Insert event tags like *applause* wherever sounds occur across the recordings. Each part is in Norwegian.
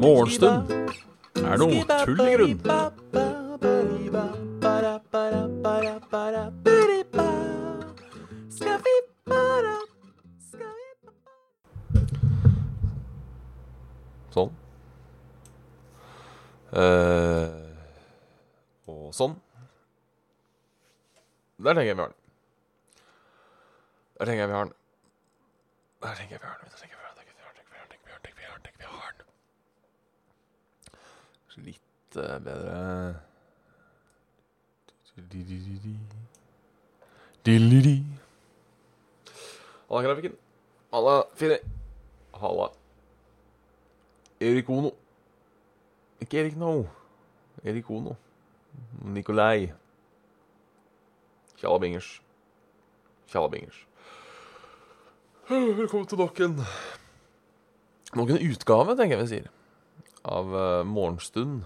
Morgenstund er noe tull i grunn. Sånn. Eh, og sånn. Der tenker jeg vi har den. Der tenker jeg vi har den. Der tenker jeg vi har den. Der tenker jeg vi har den. Der tenker jeg vi har den. Der tenker vi har den. Der tenker vi har den. Der tenker vi har den. Så Litt eh, bedre Di-li-di. Halla, grafikken. Halla, Fini. Halla. Erik Ono. Ikke Erik No. Erik Ono. Nikolai. Tjallabingers. Tjallabingers. Velkommen til nok en Nok en utgave, tenker jeg vi sier, av uh, Morgenstund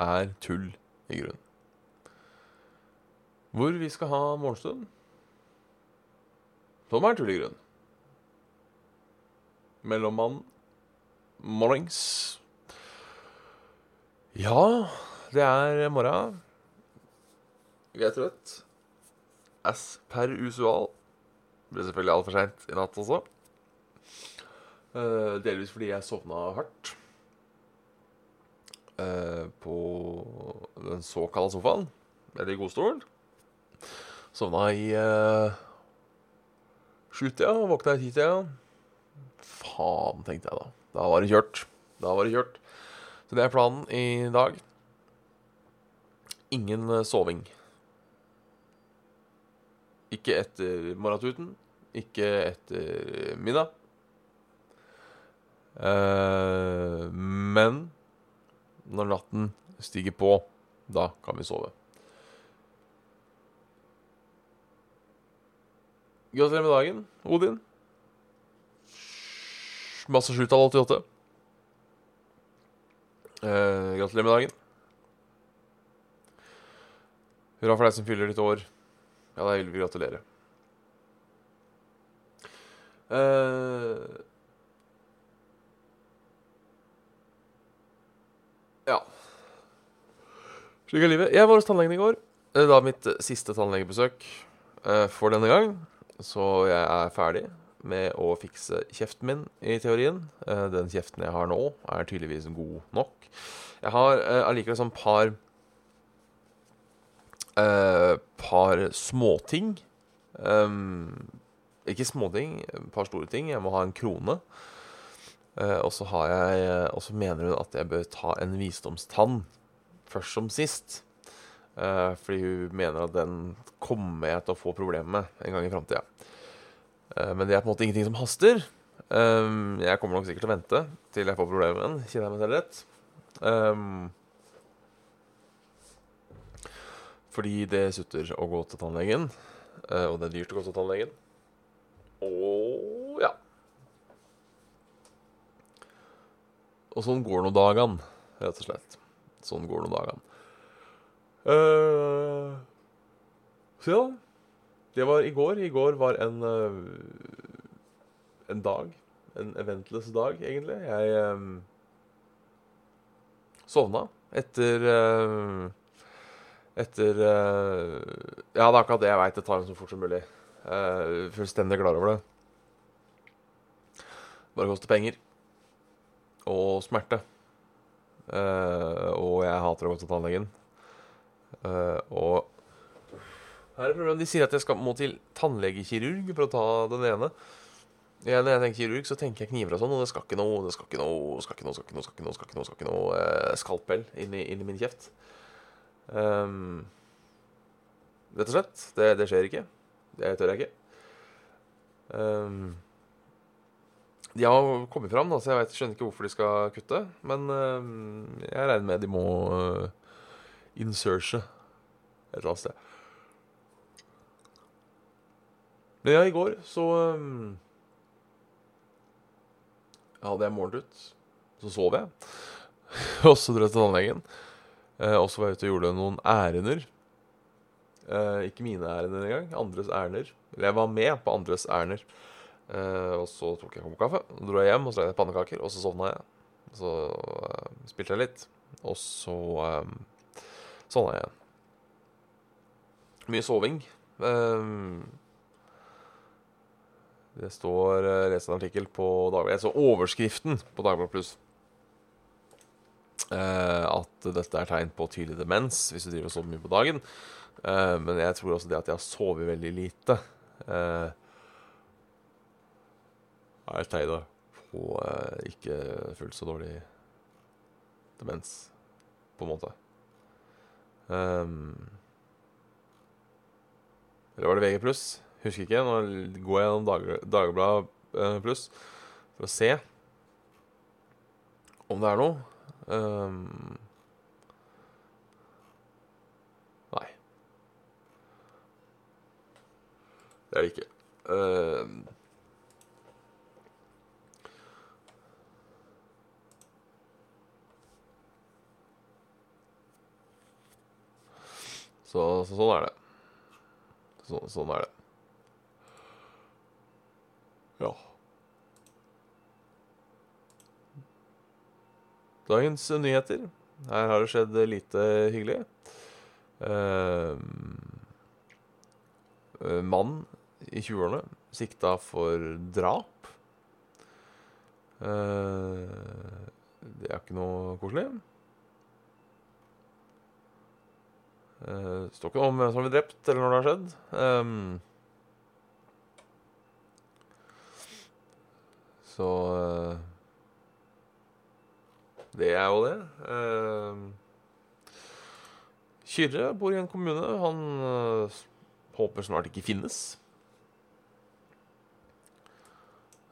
er tull i grunn. Hvor vi skal ha morgenstund, som er tull i grunn. Mellommann. Mornings. Ja, det er morgen. Vi er trøtt. As per usual. Det ble selvfølgelig altfor seint i natt også. Eh, delvis fordi jeg sovna hardt. Eh, på den såkalte sofaen. Eller i godstolen. Sovna i uh, sjutida våkna i titida. Faen, tenkte jeg da. Da var det kjørt. Da var det kjørt. Så det er planen i dag. Ingen eh, soving. Ikke etter morgentuten. Ikke etter middag. Eh, men når natten stiger på, da kan vi sove. Gratulerer med dagen, Odin. Masse sjutall 88. Eh, gratulerer med dagen. Hurra for deg som fyller ditt år. Ja, da vil vi gratulere. Eh, ja. Slik er livet. Jeg var hos tannlegen i går. Det er da mitt eh, siste tannlegebesøk eh, for denne gang. Så jeg er ferdig med å fikse kjeften min, i teorien. Eh, den kjeften jeg har nå, er tydeligvis god nok. Jeg har eh, allikevel sånn par eh, Par småting. Um, ikke småting, et par store ting. Jeg må ha en krone. Og så har jeg Og så mener hun at jeg bør ta en visdomstann først som sist. Eh, fordi hun mener at den kommer jeg til å få problemer med en gang i framtida. Eh, men det er på en måte ingenting som haster. Um, jeg kommer nok sikkert til å vente til jeg får problemer med den. Kjenner jeg meg selv rett? Fordi det sutter å gå til tannlegen, eh, og det er dyrt å gå til tannlegen. Og ja. Og sånn går nå dagene, rett og slett. Sånn går nå dagene. Eh, så ja. Det var i går. I går var en uh, En dag. En eventless dag, egentlig. Jeg um, sovna etter uh, Etter eh, Ja, det er akkurat det jeg veit. Det tar en så fort som mulig. Uh, fullstendig klar over det. Bare koster penger. Og smerte. Eh, og jeg hater å gå til tannlegen. Eh, og her er problemet. De sier at jeg skal, må til tannlegekirurg for å ta den ene. Ja, når jeg tenker kirurg, så tenker jeg kniver og sånn, og det skal ikke noe Det skal ikke noe, skal ikke noe, skal ikke noe, skal ikke noe, skal ikke noe, skal ikke noe eh, skalpell inn i, min kjeft. Um, rett og slett. Det, det skjer ikke. Det tør jeg ikke. Um, de har kommet fram, da, så jeg vet, skjønner ikke hvorfor de skal kutte. Men um, jeg regner med de må uh, inserse et eller annet sted. Men ja, i går så um, hadde jeg morgentut. Så sov jeg. *laughs* og så dro jeg til tannlegen. Eh, og så var jeg ute og gjorde noen ærender. Eh, ikke mine ærender engang. Andres ærender. Eller jeg var med på andres ærender. Eh, og så tok jeg en kopp kaffe, og dro jeg hjem og så lagde jeg pannekaker, og så sovna jeg. Så eh, spilte jeg litt, og så eh, sovna jeg igjen. Mye soving. Eh, det står uh, leste en artikkel på Dagbladet Jeg så overskriften på Dagbladet Pluss. Eh, at dette er tegn på tydelig demens hvis du driver så mye på dagen. Eh, men jeg tror også det at jeg har sovet veldig lite, eh, er et tegn på eh, ikke fullt så dårlig demens, på en måte. Um, eller var det VG pluss? Husker ikke. Nå går jeg gjennom Dag Dagbladet pluss for å se om det er noe. Um, nei. Det er det ikke. Um, så, så, sånn er det. Så, sånn er det. Ja. Dagens nyheter. Her har det skjedd lite hyggelig. Uh, mann i 20-årene sikta for drap. Uh, det er ikke noe koselig. Uh, det står ikke noe om hvem som ble drept, eller når det har skjedd. Um, så uh, Det er jo det. Uh, Kyrre bor i en kommune. Han håper snart ikke finnes.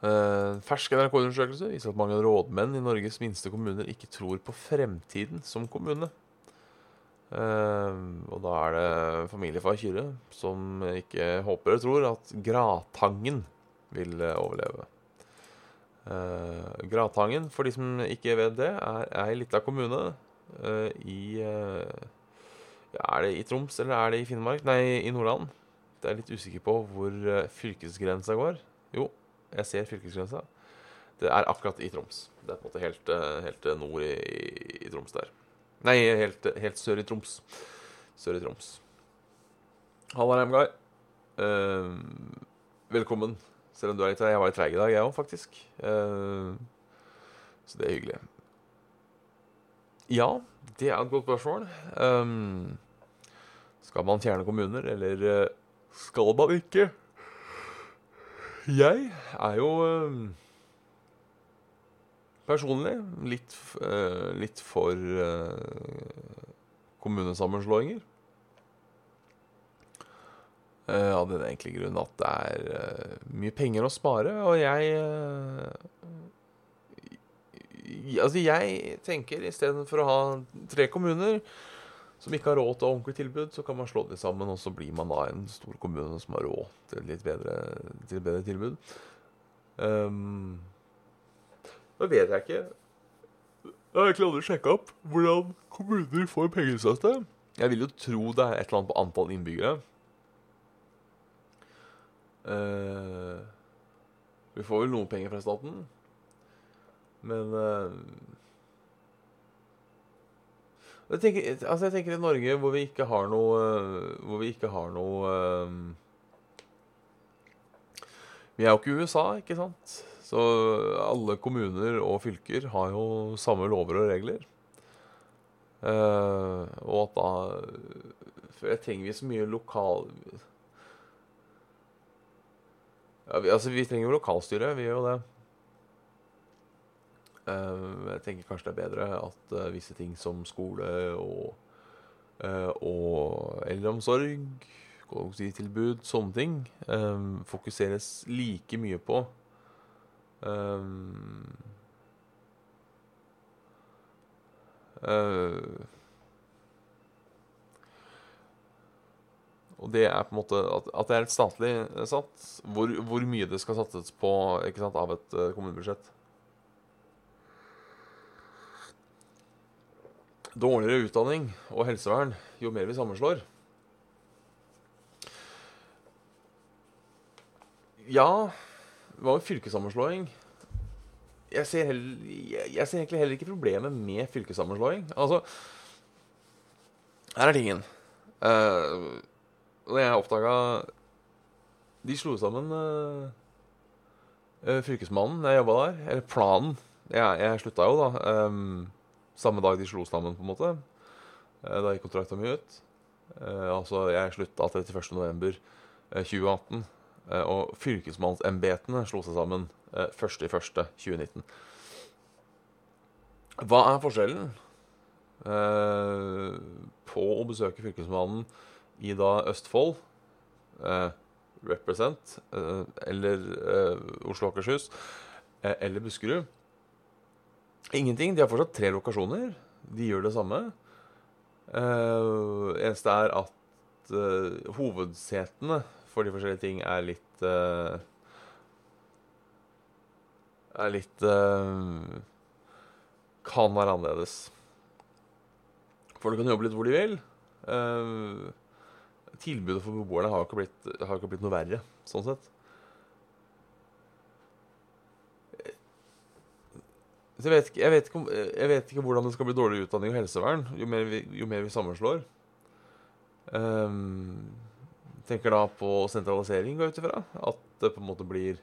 Uh, fersk NRK-undersøkelse viser at mange rådmenn i Norges minste kommuner ikke tror på fremtiden som kommune. Uh, og da er det familiefar Kyrre som ikke håper og tror at Gratangen vil overleve. Uh, Gratangen, for de som ikke vet det, er ei lita kommune i Er det i Troms eller er det i Finnmark? Nei, i Nordland. Det er litt usikker på hvor fylkesgrensa går. Jo, jeg ser fylkesgrensa. Det er akkurat i Troms. Det er på en måte helt, helt nord i, i, Troms der. Nei, helt, helt, sør i Troms. Sør i Troms. Halla, Reimgard. Uh, velkommen. Selv om du er litt Jeg var litt treig i dag, jeg òg, faktisk. Uh, så det er hyggelig. Ja, det er et godt spørsmål. Um, skal man fjerne kommuner, eller skal man ikke? Jeg er jo uh, personlig litt, uh, litt for uh, kommunesammenslåinger. Av den enkle grunn at det er mye penger å spare, og jeg Altså, jeg tenker istedenfor å ha tre kommuner som ikke har råd til ordentlig tilbud, så kan man slå dem sammen, og så blir man da en stor kommune som har råd til litt bedre, til bedre tilbud. Um, da vet jeg ikke Jeg har egentlig aldri sjekka opp hvordan kommuner får pengestøtte. Jeg vil jo tro det er et eller annet på antall innbyggere. Uh, vi får vel noe penger fra staten. Men uh, jeg tenker, altså jeg tenker i Norge hvor vi ikke har noe Hvor vi ikke har noe uh, Vi er jo ikke USA, ikke sant? Så alle kommuner og fylker har jo samme lover og regler. Uh, og at da For jeg trenger vi så mye lokal... Ja, vi, altså, vi trenger jo lokalstyre. Vi gjør jo det. Uh, jeg tenker kanskje det er bedre at uh, visse ting som skole og, og eldreomsorg, kollektivtilbud, sånne ting, fokuseres like mye på. Um, uh, og det er på en måte at, at det er et statlig eh, sats. Hvor, hvor, mye det skal satses på sant, av et eh, kommunebudsjett. Dårligere utdanning og helsevern jo mer vi sammenslår. Ja hva jo fylkessammenslåing? Jeg ser, heller, jeg, ser egentlig heller ikke problemet med fylkessammenslåing. Altså Her er tingen. Uh, når jeg oppdaga De slo sammen uh, Fylkesmannen jeg jobba der. Eller planen. Jeg, jeg slutta jo, da. Um, samme dag de slo sammen, på en måte. Uh, da gikk kontrakta mi ut. altså, jeg slutta 31.11.2018. Uh, og fylkesmannsembetene slo seg sammen uh, 1.1.2019. Hva er forskjellen eh, på å besøke Fylkesmannen i da Østfold, eh, Represent, eh, eller Oslo og Akershus, eller Buskerud? Ingenting. De har fortsatt tre lokasjoner. De gjør det samme. Eh, eneste er at hovedsetene for de forskjellige ting er litt uh, Er litt uh, Kan være annerledes. Folk kan jobbe litt hvor de vil. Uh, tilbudet for beboerne har ikke, blitt, har ikke blitt noe verre, sånn sett. Jeg, vet ikke, jeg, vet ikke, jeg, vet ikke, hvordan det skal bli dårligere utdanning og helsevern jo mer vi, jo mer vi sammenslår. Um, tenker da på sentralisering, går jeg ut ifra. At det på en måte blir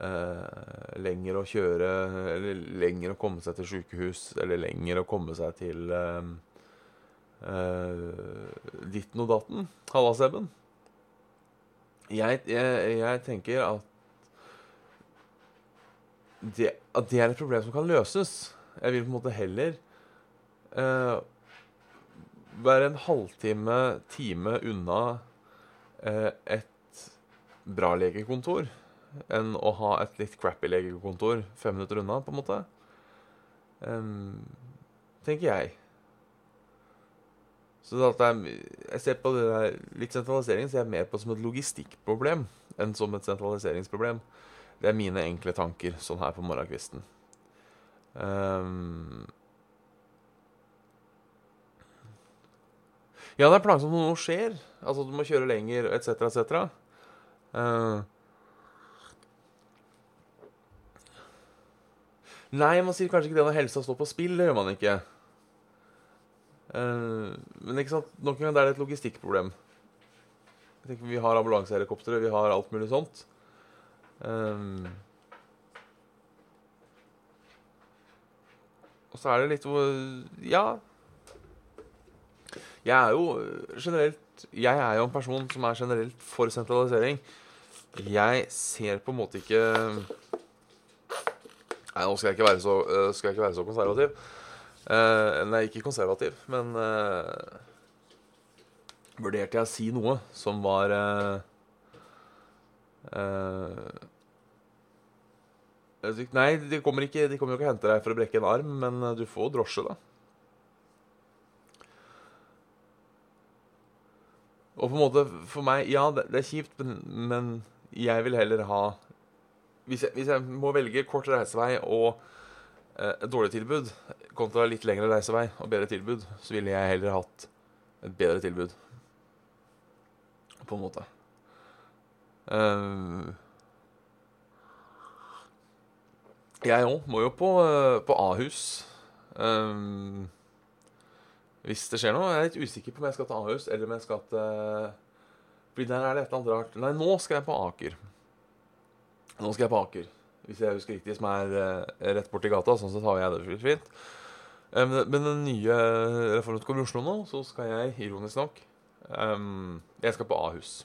eh, lenger å kjøre Eller lenger å komme seg til sykehus, eller lenger å komme seg til eh, eh, ditten og datten. Halla, Seben. Jeg, jeg, jeg, tenker at det, at det er et problem som kan løses. Jeg vil på en måte heller eh, være en halvtime, time unna et bra legekontor enn å ha et litt crappy legekontor fem minutter unna, på en måte. Um, tenker jeg. Så er, jeg ser på det der litt sentralisering ser jeg mer på som et logistikkproblem enn som et sentraliseringsproblem. Det er mine enkle tanker sånn her på morgenkvisten. Um, Ja, det er plagsomt når noe skjer. Altså du må kjøre lenger, etc., etc. Uh, nei, man sier kanskje ikke det når helsa står på spill. Det gjør man ikke. Uh, men ikke sant, nok en gang det er et logistikkproblem. Tenker Vi har ambulansehelikoptre, vi har alt mulig sånt. Uh. og så er det litt hvor Ja, jeg er jo øh, generelt Jeg er jo en person som er generelt for sentralisering. Jeg ser på en måte ikke Nei, nå skal jeg ikke være så, øh, skal jeg ikke være så konservativ. Uh, nei, ikke konservativ, men uh, Vurderte jeg å si noe som var uh, Nei, de kommer, ikke, de kommer jo ikke og henter deg for å brekke en arm, men du får drosje, da. Og på en måte, for meg Ja, det, det er kjipt, men, men, jeg vil heller ha hvis jeg, hvis jeg må velge kort reisevei og eh, et dårlig tilbud kontra litt lengre reisevei og bedre tilbud, så ville jeg heller hatt et bedre tilbud. På en måte. Uh, jeg òg må jo på, uh, på Ahus. Um, hvis det skjer noe. Jeg er litt usikker på om jeg skal til Ahus eller om jeg skal til Fordi der er det et eller annet rart. Nei, nå skal jeg på Aker. Nå skal jeg på Aker. Hvis jeg husker riktig, som er uh, rett borti gata. Sånn så tar jeg det fint. Um, men den nye reformen kommer i Oslo nå, så skal jeg, ironisk nok Jeg skal på Ahus.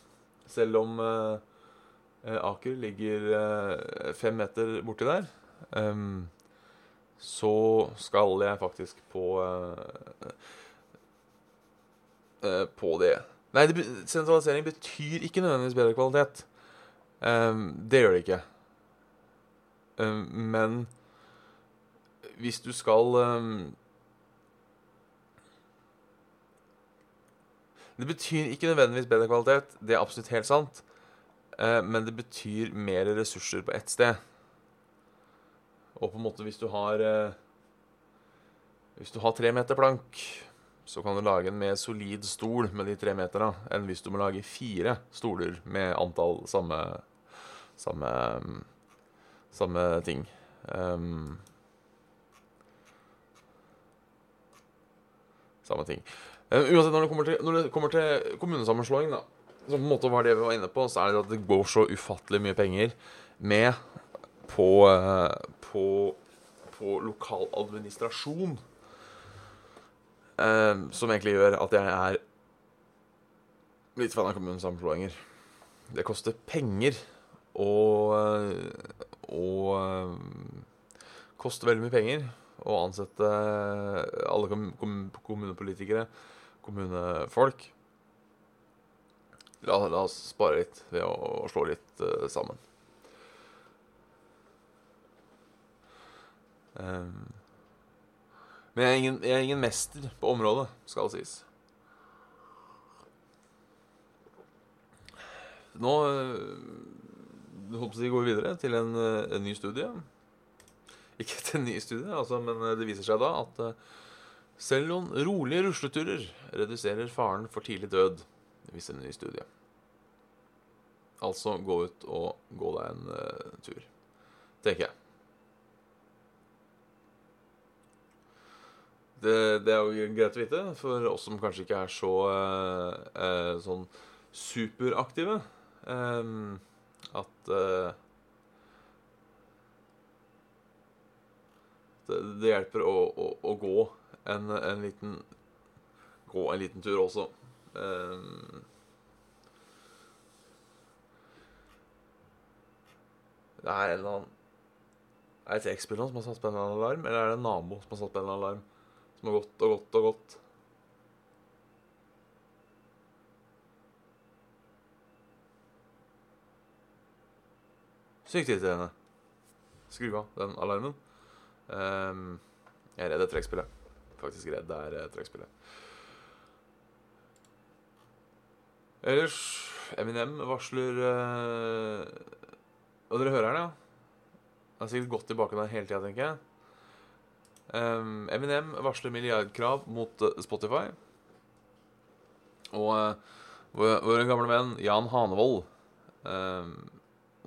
Selv om Aker ligger fem meter borti der, um, så skal jeg faktisk på uh, på det. Nei, det, sentralisering betyr ikke nødvendigvis bedre kvalitet. Um, det gjør det ikke. Um, men hvis du skal um, Det betyr ikke nødvendigvis bedre kvalitet, det er absolutt helt sant. Uh, men det betyr mer ressurser på ett sted. Og på en måte, hvis du har uh, Hvis du har tre meter plank så kan du lage en mer solid stol med de tre meterne enn hvis du må lage fire stoler med antall samme Samme, samme ting. Um, samme ting. Uh, uansett, når det, kommer til, når det kommer til kommunesammenslåing, da, som på en måte var det vi var inne på, så er det at det går så ufattelig mye penger med på, uh, på, på lokal administrasjon. Eh, som egentlig gjør at jeg er litt fan av kommunesammenslåinger. Det koster penger og, og koster veldig mye penger å ansette alle kommunepolitikere, kommunefolk. La, la, oss spare litt ved å, slå litt uh, sammen. Men jeg er, ingen, jeg er ingen mester på området, skal det sies. Nå håper jeg går vi videre til en, eh, en, ny studie. Ikke til en ny studie, altså, men eh, det viser seg da at uh, selv noen rolige rusleturer reduserer faren for tidlig død, viser en ny studie. Altså gå ut og gå deg en uh, tur, tenker jeg. Det, det, er jo greit å vite for oss som kanskje ikke er så uh, sånn superaktive. Um, at uh, det, det, hjelper å, å, å gå en, en, liten Gå en liten tur også. Um, det er en eller annen Er det trekkspilleren som har satt på en alarm, eller er det en nabo som har satt på en alarm? Som har gått og gått og gått. Sykt irriterende. Skru av den alarmen. Um, jeg er redd det er trekkspillet. Faktisk redd det er uh, trekkspillet. Ellers Eminem varsler uh, Og dere hører den, ja? Han har sikkert gått tilbake der hele tida, tenker jeg. Eminem varsler milliardkrav mot uh, Spotify. Og uh, vår, gamle venn Jan Hanevold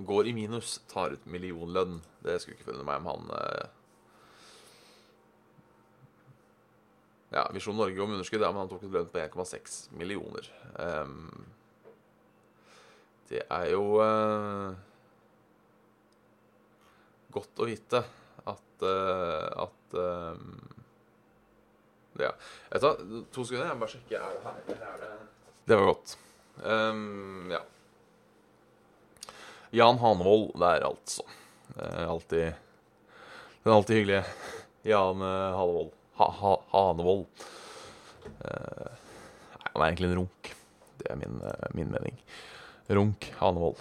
går i minus, tar ut millionlønn. Det skulle ikke forundre meg om han eh... Ja, Visjon Norge om underskudd, ja, men han tok ut lønn på 1,6 millioner. Um, det er jo uh, godt å vite at uh, at um, Ja. Jeg tar to sekunder, jeg må bare sjekke. Er det her, er det Det var godt. Um, ja. Jan Hanevold der, altså. Eh, alltid Den alltid hyggelige Jan eh, Hanevold. Ha, ha, Hanevold. Eh, han er egentlig en runk. Det er min, min mening. Runk Hanevold.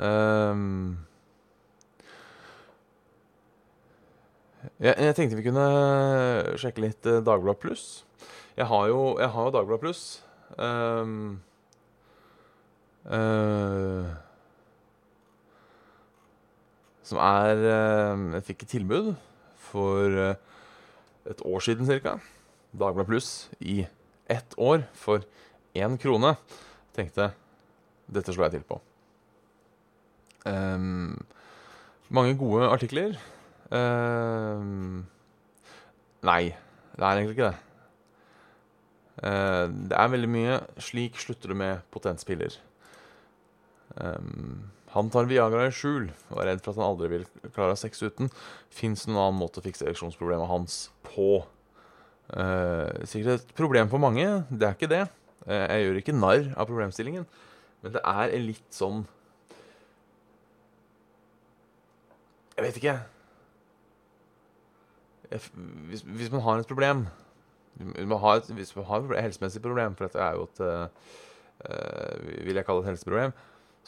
Um, jeg, jeg, tenkte vi kunne sjekke litt Dagblad Dagbladet Pluss. Jeg har jo, jeg har jo Dagbladet Pluss. Um, uh, som er eh, Jeg fikk et tilbud for eh, et år siden ca. Dagbladet Pluss i ett år for én krone. Tenkte dette slår jeg til på. Um, mange gode artikler. Um, nei, det er egentlig ikke det. Uh, det er veldig mye 'slik slutter du med potenspiller'. Um, han tar Viagra i skjul og er redd for at han aldri vil klare sex uten. Fins det noen annen måte å fikse ereksjonsproblemet hans på? Uh, sikkert et problem for mange. Det er ikke det. Uh, jeg gjør ikke narr av problemstillingen, men det er litt sånn Jeg vet ikke. Hvis, hvis, man har et problem man har et, hvis man har et helsemessig problem, for dette er jo et uh, Vil jeg kalle et helseproblem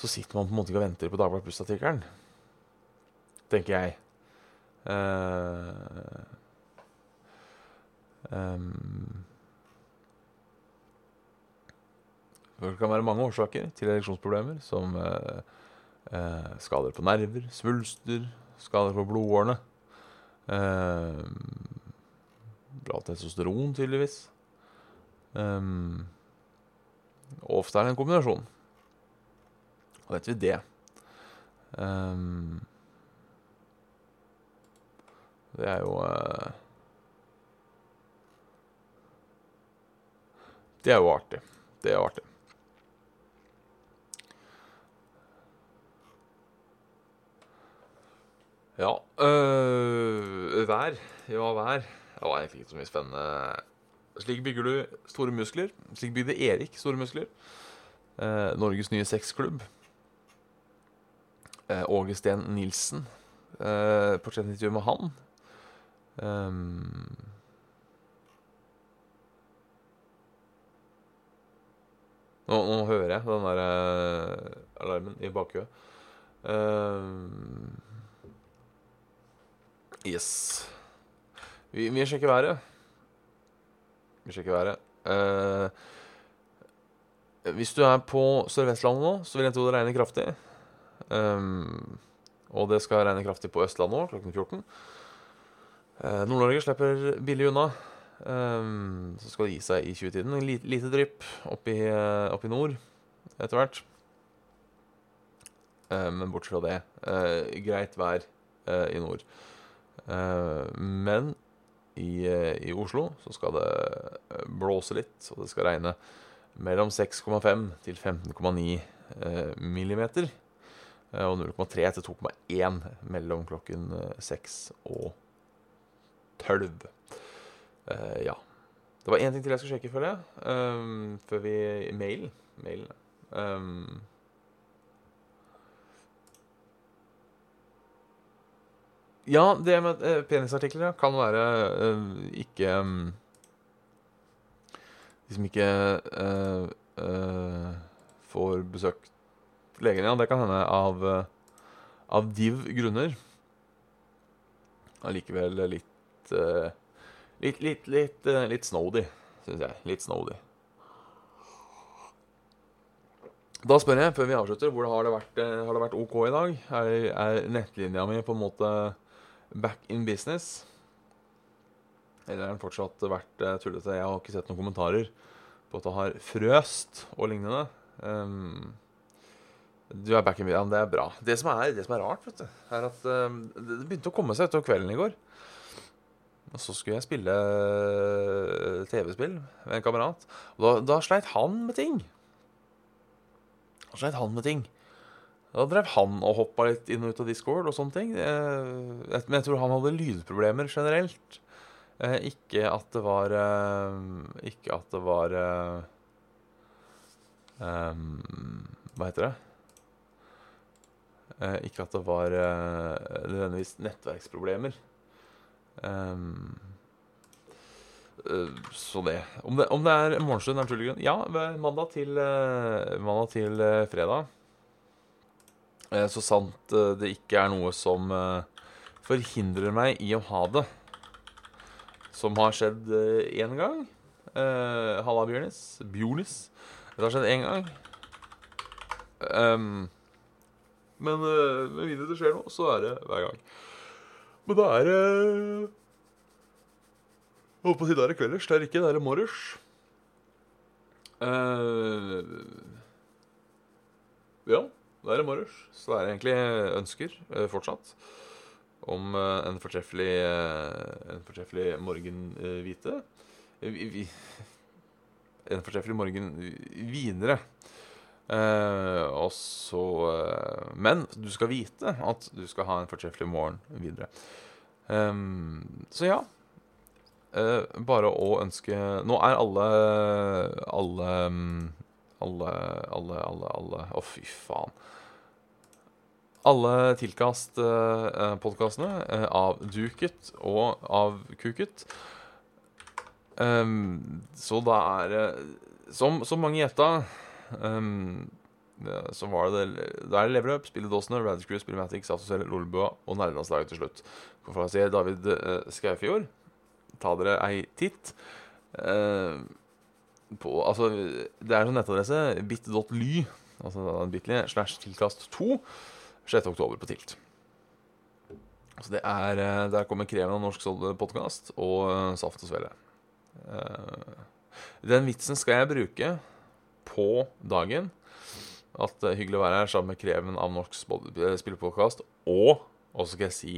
så sitter man på en måte ikke og venter på Dagbladet Pluss-artikkelen. Tenker jeg. Uh, um, det kan være mange årsaker til ereksjonsproblemer, som uh, skader på nerver, svulster, skader på blodårene. Uh, bra testosteron, tydeligvis. Um, ofte er det en kombinasjon. Og vet vi det. Ehm, det er jo eh, Det er jo artig. Det er artig. Ja øh, Vær. Ja, vær. Det var egentlig ikke så mye spennende. Slik bygger du store muskler. Slik bygde Erik store muskler. Eh, Norges nye sexklubb. Eh, Åge Steen Nilsen. Eh, Portrettintervju med han. Um, nå, nå hører jeg den der eh, alarmen i bakhuet. Um, yes. Vi, vi sjekker været. Vi sjekker været. Uh, hvis du er på Sør-Vestlandet nå, så vil jeg tro det regner kraftig. Um, og det skal regne kraftig på Østlandet òg, klokken 14. Uh, Nord-Norge slipper billig unna. Um, så skal det gi seg i 20-tiden. Lite, lite drypp opp, opp i nord etter hvert. Uh, men bortsett fra det, greit vær i nord. Men i, i, Oslo så skal det blåse litt, og det skal regne mellom 6,5 til 15,9 millimeter. Og 0,3 til 2,1 mellom klokken 6 og 12. Uh, ja. Det var én ting til jeg skulle sjekke, føler jeg. Før vi Mailen. Mailen. Ja, det med uh, penisartikler ja, kan være uh, ikke um, De som ikke får besøkt legen, ja. Det kan hende av, av div grunner. Allikevel litt uh, litt, litt, litt, litt snody, syns jeg. Litt snody. Da spør jeg, før vi avslutter, hvor har det vært, har det vært OK i dag? Er, er, nettlinja mi på en måte back in business? Eller har den fortsatt vært uh, tullete? Jeg har ikke sett noen kommentarer på at det har frøst og lignende. Um, du er back in business. Det er bra. Det som er, det som er rart, du, er at um, det begynte å komme seg utover kvelden i går. Og så skulle jeg spille eh, TV-spill med en kamerat. Og da, da, sleit han med ting. Da sleit han med ting. Da drev han og hoppa litt inn og ut av Discord og sånne ting. Eh, men jeg tror han hadde lydproblemer generelt. Eh, ikke at det var Ikke at det var Hva heter det? Ikke at det var nødvendigvis nettverksproblemer. Så det. Om, det. om det er morgenstund, naturlig grunn Ja, mandag til, mandag til fredag. Uh, så sant det ikke er noe som forhindrer meg i å ha det. Som har skjedd én gang. Halla, Bjørnis. Bjornis. Det har skjedd én gang. Um, men med mindre det skjer noe, så er det hver gang. Men da er det Holdt på å si da er det kvelders. Det er ikke, det er morges. Ja, det er morges. Så det er egentlig ønsker uh, fortsatt om uh, en fortreffelig En fortreffelig morgenhvite. *laughs* en fortreffelig morgen. Uh, og så Men du skal vite at du skal ha en fortreffelig morgen videre. Um, så ja. Bare å ønske Nå er alle Alle Alle, alle, alle, alle Å, fy faen. Alle Tilkast-podkastene av Duket og avkuket. Um, så da er det Som, som mange gjetta Um, så var det Da er det Level Up, Spilledåsene, Radicrew, Spillmatic, Saftosel, Lolbua og nærlandslaget til slutt. Hvorfor sier David uh, Skaufjord. Ta dere ei titt. Uh, på, altså, det er en nettadresse bit.ly, altså bitly, slash tilkast2, 6. oktober på Tilt. Så det er, uh, Der kommer kreven av norsk podkast og uh, Saft og Svele. Uh, den vitsen skal jeg bruke på dagen. at det er hyggelig å være her sammen med Kreven av Norsk eh, Og og skal jeg si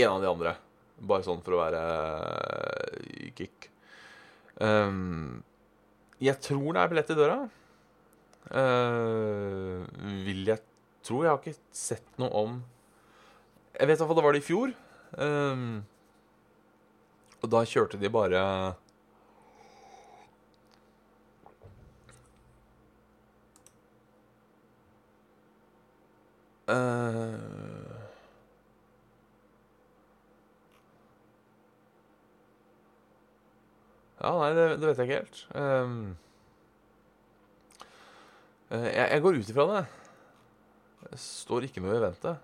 en av de andre. Bare sånn for å være eh, kick. Um, jeg tror det er billett i døra. Uh, vil jeg tro. Jeg har ikke sett noe om Jeg vet iallfall det var det i fjor. Um, og da kjørte de bare Eh, Ja, nei, det, det vet jeg ikke helt. Um, jeg, jeg går ut ifra det. Det står ikke noe i vente,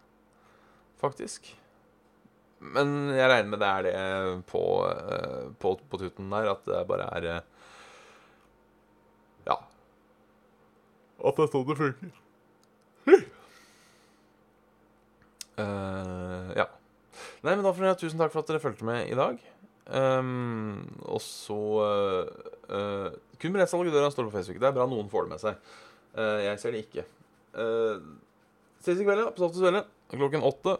faktisk. Men jeg regner med det er det på, eh, på, på tuten der, at det bare er eh, Ja. At det er sånn det funker. Uh, ja. Nei, men da får dere tusen takk for at dere fulgte med i dag. Um, og så uh, uh, Kun billettsalg i døra står på Facebook. Det er bra noen får det med seg. Uh, jeg ser det ikke. Ses i kveld, ja. På Saft klokken åtte.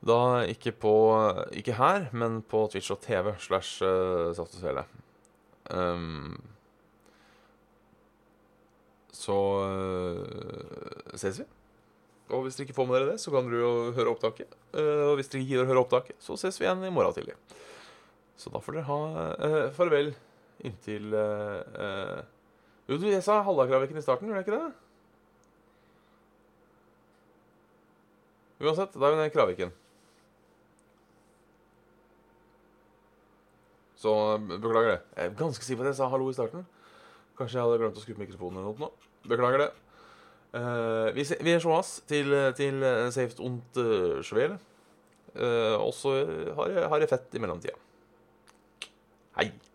Da ikke på Ikke her, men på Twitch og TV slash Saft. Um, så uh, ses vi. Og hvis dere ikke får med dere det, så kan dere jo høre opptaket. Og hvis dere ikke gidder å høre opptaket, så ses vi igjen i morgen tidlig. Så da får dere ha uh, farvel inntil uh, Jo, du, jeg sa Hallakraviken i starten, gjorde jeg ikke det? Uansett, da er vi nede i Kraviken. Så beklager det. Jeg er ganske sikker på at jeg sa hallo i starten. Kanskje jeg hadde glemt å skru på mikrofonen eller noe. Beklager det. Uh, vi, se, vi sees til, til Safe und uh, Schwele. Uh, og så har har jeg fett i mellomtida. はい。